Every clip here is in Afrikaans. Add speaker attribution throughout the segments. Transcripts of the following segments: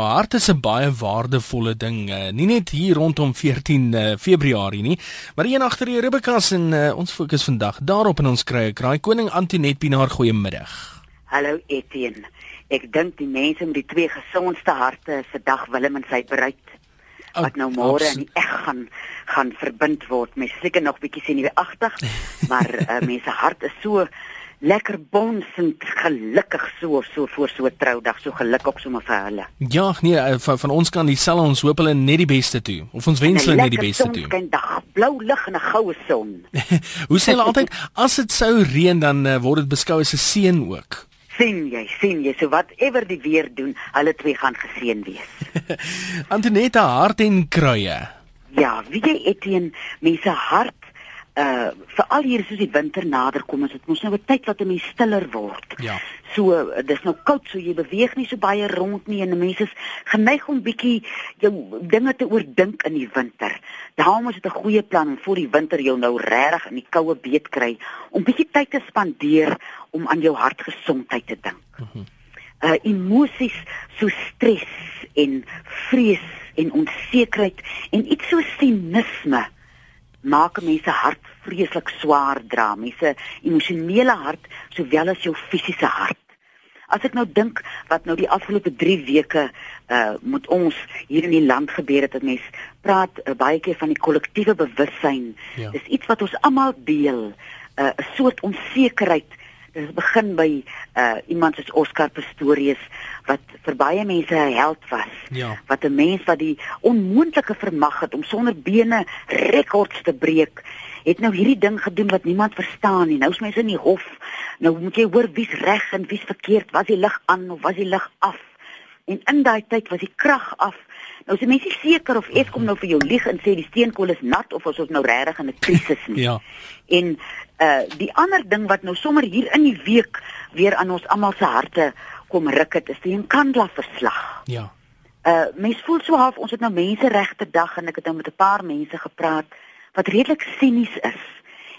Speaker 1: Hart is 'n baie waardevolle ding, uh, nie net hier rondom 14 uh, Februarie nie, maar een agter die Rubicas en uh, ons fokus vandag daarop in ons krye kraai koning Antoinette Pinaar goeiemiddag.
Speaker 2: Hallo Etienne. Ek dink die mense met die twee gesondste harte is vandag Willem en sy bruid wat nou môre in die eg gaan gaan verbind word. Mens seker nog bietjie sien jy agtig, maar uh, mense hart is so lekker bonsend gelukkig so so voor so 'n troudag so gelukkig sommer vir hulle.
Speaker 1: Ja, nee, eh, van, van ons kan diesel ons hoop hulle net die beste toe of ons wens hulle net die beste toe.
Speaker 2: Lekker dag, blou lig en 'n goue son.
Speaker 1: Hoe sê hulle altyd as dit sou reën dan uh, word dit beskou as 'n seën ook.
Speaker 2: Sien jy, sien jy, so whatever die weer doen, hulle twee gaan geseën wees.
Speaker 1: Antonetta hart en kruie.
Speaker 2: Ja, wie jy Etienne, mense hart uh veral hier soos die winter nader kom is dit mos nou 'n tyd wat 'n mens stiller word.
Speaker 1: Ja.
Speaker 2: So uh, dis nou koud so jy beweeg nie so baie rond nie en mense is geneig om bietjie jou dinge te oordink in die winter. Daarom is dit 'n goeie plan om voor die winter jou nou regtig in die koue beet kry om bietjie tyd te spandeer om aan jou hartgesondheid te dink. Uh -huh. Uh emosies so stres en vrees en onsekerheid en iets so sinisme maak mense hart vreeslik swaar dra, mense emosionele hart sowel as jou fisiese hart. As ek nou dink wat nou die afgelope 3 weke uh moet ons hier in die land gebeur het, dat mens praat uh, baie keer van die kollektiewe bewussyn. Ja. Dis iets wat ons almal deel, 'n uh, soort onsekerheid Dit begin by uh iemand soos Oscar Pistorius wat vir baie mense 'n held was. Ja. Wat 'n mens wat die onmoontlike vermag het om sonder bene rekords te breek, het nou hierdie ding gedoen wat niemand verstaan nie. Nou is mense in die hof. Nou moet jy hoor wie's reg en wie's verkeerd. Was die lig aan of was die lig af? En in daai tyd was die krag af. Nou as jy mens nie seker of Eskom nou vir jou lieg en sê die steenkool is nat of ons is nou regtig in 'n krisis nie.
Speaker 1: ja.
Speaker 2: En uh die ander ding wat nou sommer hier in die week weer aan ons almal se harte kom ruk het is die Nkandla verslag.
Speaker 1: Ja.
Speaker 2: Uh mens voel so half ons het nou mense regte dag en ek het nou met 'n paar mense gepraat wat redelik sinies is.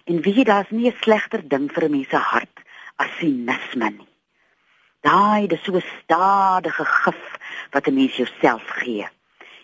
Speaker 2: En wie jy daar's nie 'n slegter ding vir 'n mens se hart as sinisme nie. Daai dis so 'n stadige gif wat 'n mens jouself gee.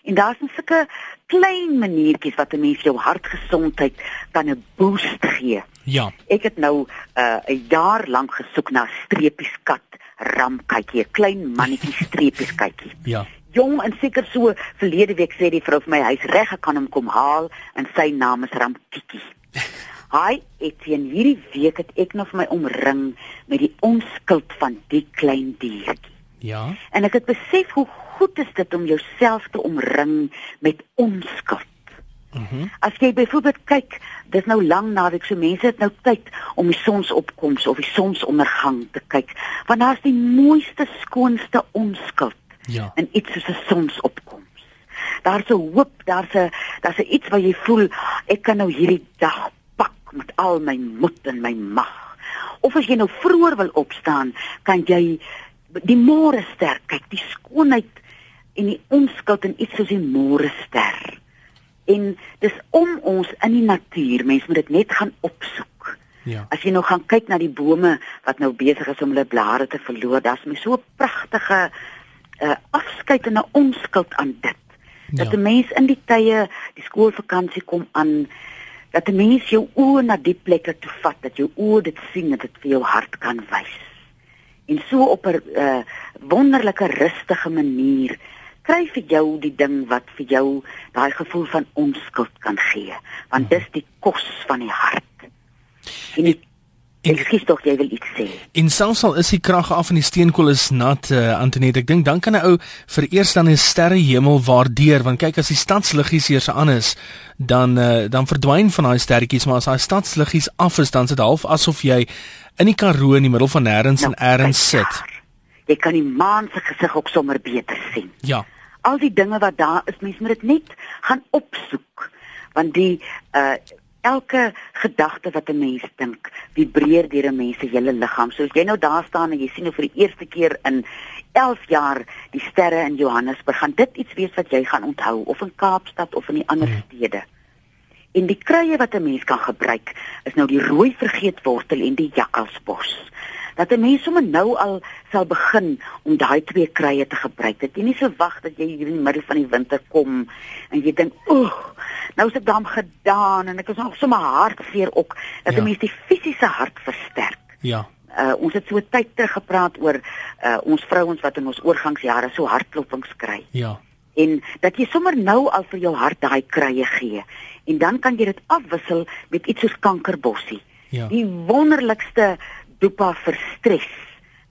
Speaker 2: En daar's 'n sulke klein maniertjies wat 'n mens jou hartgesondheid kan 'n boost gee.
Speaker 1: Ja.
Speaker 2: Ek het nou 'n uh, jaar lank gesoek na streepieskat ramkykie, 'n klein mannetjie streepieskykie.
Speaker 1: Ja.
Speaker 2: Jong en seker so verlede week sê die vrou vir my hy's reg ek kan hom kom haal en sy naam is Ramkiki. Hi, Etienne, hierdie week het ek nog vir my omring met die onskuld van die klein diertjie.
Speaker 1: Ja.
Speaker 2: En ek het besef hoe goed is dit om jouself te omring met onskuld. Mhm. As jy byvoorbeeld kyk, dis nou lank naweek, so mense het nou tyd om die sonsopkoms of die sonsondergang te kyk, want daar's die mooiste, skoonste onskuld.
Speaker 1: Ja.
Speaker 2: En iets soos 'n sonsopkoms. Daar's 'n hoop, daar's 'n daar's 'n iets wat jy voel, ek kan nou hierdie dag pak met al my moed en my mag. Of as jy nou vroeër wil opstaan, kan jy die môre ster kyk, die skoonheid en die onskuld en iets soos die môre ster. En dis om ons in die natuur, mense moet dit net gaan opsoek.
Speaker 1: Ja.
Speaker 2: As jy nou gaan kyk na die bome wat nou besig is om hulle blare te verloor, daar's my so 'n pragtige uh, afskeid en 'n onskuld aan dit. Ja. Dat 'n mens in die tye, die skoolvakansie kom aan, dat 'n mens jou oë na die plekke toe vat, dat jou oë dit sien, dat dit vir jou hart kan wys. En so op 'n uh, wonderlike rustige manier kry vir jou die ding wat vir jou daai gevoel van onskuld kan gee want dis die kos van die hart en die Ek skiet tog jy wil iets sê.
Speaker 1: In Sansal is die krag af en die steenkool is nat uh, Antoinette. Ek dink dan kan 'n ou vir eers dan 'n sterrehemel waardeer want kyk as die stadsliggies hier se aan is, dan uh, dan verdwyn van daai sterretjies, maar as daai stadsliggies af is, dan is dit half asof jy in die Karoo in die middel van nêrens nou, en eers sit.
Speaker 2: Jy kan die maan se gesig ook sommer beter sien.
Speaker 1: Ja
Speaker 2: al die dinge wat daar is, mens moet dit net gaan opsoek want die uh elke gedagte wat 'n mens dink, vibreer deur 'n mens se hele liggaam. So as jy nou daar staan en jy sien nou vir die eerste keer in 11 jaar die sterre in Johannesburg, gaan dit iets wees wat jy gaan onthou of in Kaapstad of in die ander hmm. stede. En die kruie wat 'n mens kan gebruik, is nou die rooi vergeetwortel en die jakkalsbos. Dat 'n mens sommer nou al sal begin om daai twee krye te gebruik. Dat jy nie so wag dat jy hier in die middel van die winter kom en jy dink, "Oeg, nou is ek dan gedaan en ek is nog sommer hartseer ook." Dat 'n
Speaker 1: Ja.
Speaker 2: mens die fisiese hart versterk.
Speaker 1: Ja.
Speaker 2: Uh ons het so tyd terug gepraat oor uh ons vrouens wat in ons oorgangsjare so hartklopings kry
Speaker 1: Ja.
Speaker 2: en dat jy sommer nou al vir jou hart daai krye gee en dan kan jy dit afwissel met iets soos kankerbossie.
Speaker 1: Ja.
Speaker 2: Die wonderlikste dopa vir stres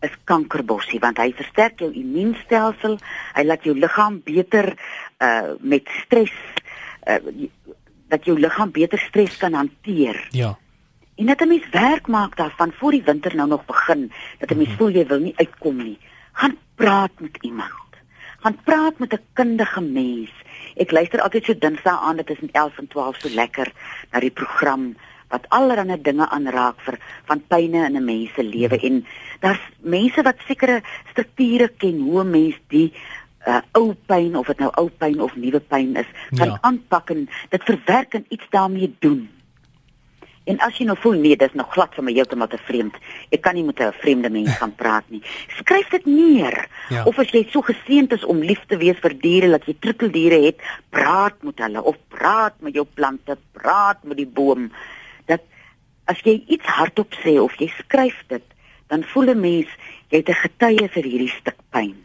Speaker 2: is kankerbossie want hy versterk jou immuunstelsel, hy laat jou liggaam beter uh met stres uh dat jou liggaam beter stres kan hanteer.
Speaker 1: Ja.
Speaker 2: En dat 'n mens werk maak daarvan voor die winter nou nog begin, dat 'n mens voel jy wil nie uitkom nie. Gaan praat met iemand. Gaan praat met 'n kundige mens. Ek luister altyd so Dinsdae aan, dit is in 11 en 12 so lekker na die program wat allerlei dinge aanraak vir van pyne in 'n mens se lewe en daar's mense wat sekere strukture ken hoe 'n mens die uh, ou pyn of dit nou ou pyn of nuwe pyn is, kan
Speaker 1: Ja.
Speaker 2: aanpak en dit verwerk en iets daarmee doen. En as jy nou voel nee, dis nog glad vir my heeltemal te vreemd. Ek kan nie met 'n vreemde mens gaan praat nie. Skryf dit neer.
Speaker 1: Ja.
Speaker 2: Of as jy so geseënd is om lief te wees vir diere, dat jy troeteldiere het, praat met hulle of praat met jou plante, praat met die boom. As jy iets hardop sê of jy skryf dit, dan voel 'n mens jy het 'n getuie vir hierdie stuk pyn.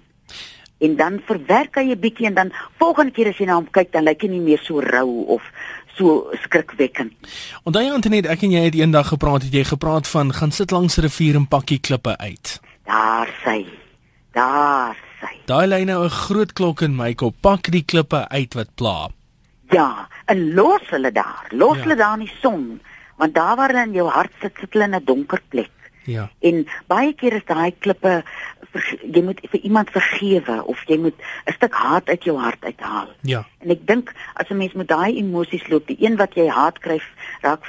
Speaker 2: En dan verwerk hy 'n bietjie en dan volgende keer as jy na hom kyk, dan lyk hy nie meer so rou of so skrikwekkend
Speaker 1: Onthou jy Antoinette, ek en jy het eendag gepraat, het jy gepraat van gaan sit langs 'n rivier en pakkie klippe uit.
Speaker 2: Daar sy. Daar sy.
Speaker 1: Daai lê nou 'n groot klok in my kop. Pak die klippe uit wat pla.
Speaker 2: Ja, en los hulle daar. Los
Speaker 1: Ja.
Speaker 2: hulle daar in die son, want daar waar hulle in jou hart sit, sit hulle in 'n donker plek.
Speaker 1: Ja.
Speaker 2: En baie keer is daai klippe jy moet vir iemand vergewe of jy moet 'n stuk haat uit jou hart uithaal.
Speaker 1: Ja.
Speaker 2: En ek dink as 'n mens met daai emosies loop, die een wat jy haat kry, raak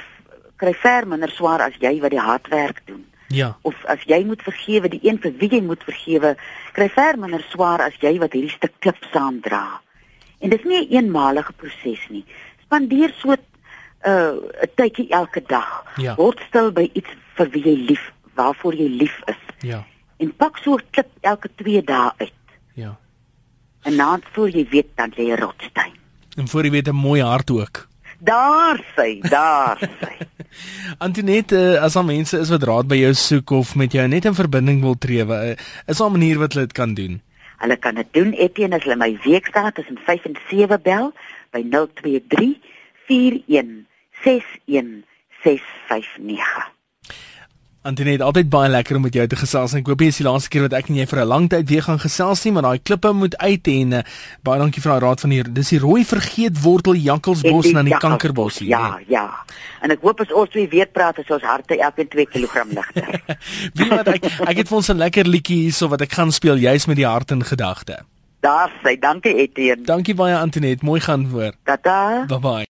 Speaker 2: kry ver minder swaar as jy wat die haatwerk doen.
Speaker 1: Ja.
Speaker 2: of as jy moet vergewe die een vir wie jy moet vergewe kry ver minder swaar as jy wat hierdie stuk klip saamdra. En dis nie 'n een eenmalige proses nie. Spandeer so uh, 'n tydjie elke dag.
Speaker 1: Ja.
Speaker 2: Word stil by iets vir wie jy lief, waarvoor jy lief is.
Speaker 1: Ja.
Speaker 2: En pak so 'n klip elke 2 dae uit.
Speaker 1: Ja.
Speaker 2: En dan voor jy weet dan jy 'n rotsteen.
Speaker 1: En voor jy weet 'n mooi hart ook.
Speaker 2: Daar sy, daar sy.
Speaker 1: Antoinette, eh, as daar mense is wat raad by jou soek of met jou net in verbinding wil tree, wa- is daar 'n manier wat hulle dit kan doen?
Speaker 2: Hulle kan dit doen Etienne as hulle my weekstaat tussen 5 en 7 bel by 023 41 61 659.
Speaker 1: Antoinette, altyd baie lekker om met jou te gesels. en Ek hoop jy is die laaste keer wat ek en jy vir 'n lang tyd weer gaan gesels nie, maar daai klippe moet uit en uh, baie dankie vir daai raad van hier. Dis die rooi vergeetwortel jakkelsbos en dan die kankerbos.
Speaker 2: Ja, ja. En ek hoop as ons twee weer praat is ons harte elkeen 2 kg ligter.
Speaker 1: Wie wat ek ek het vir ons 'n lekker liedjie hierso wat ek gaan speel juis met die hart in gedagte.
Speaker 2: Daar sê, dankie Etienne.
Speaker 1: Dankie baie Antoinette, mooi gaan voor.
Speaker 2: Tata.
Speaker 1: Bye bye.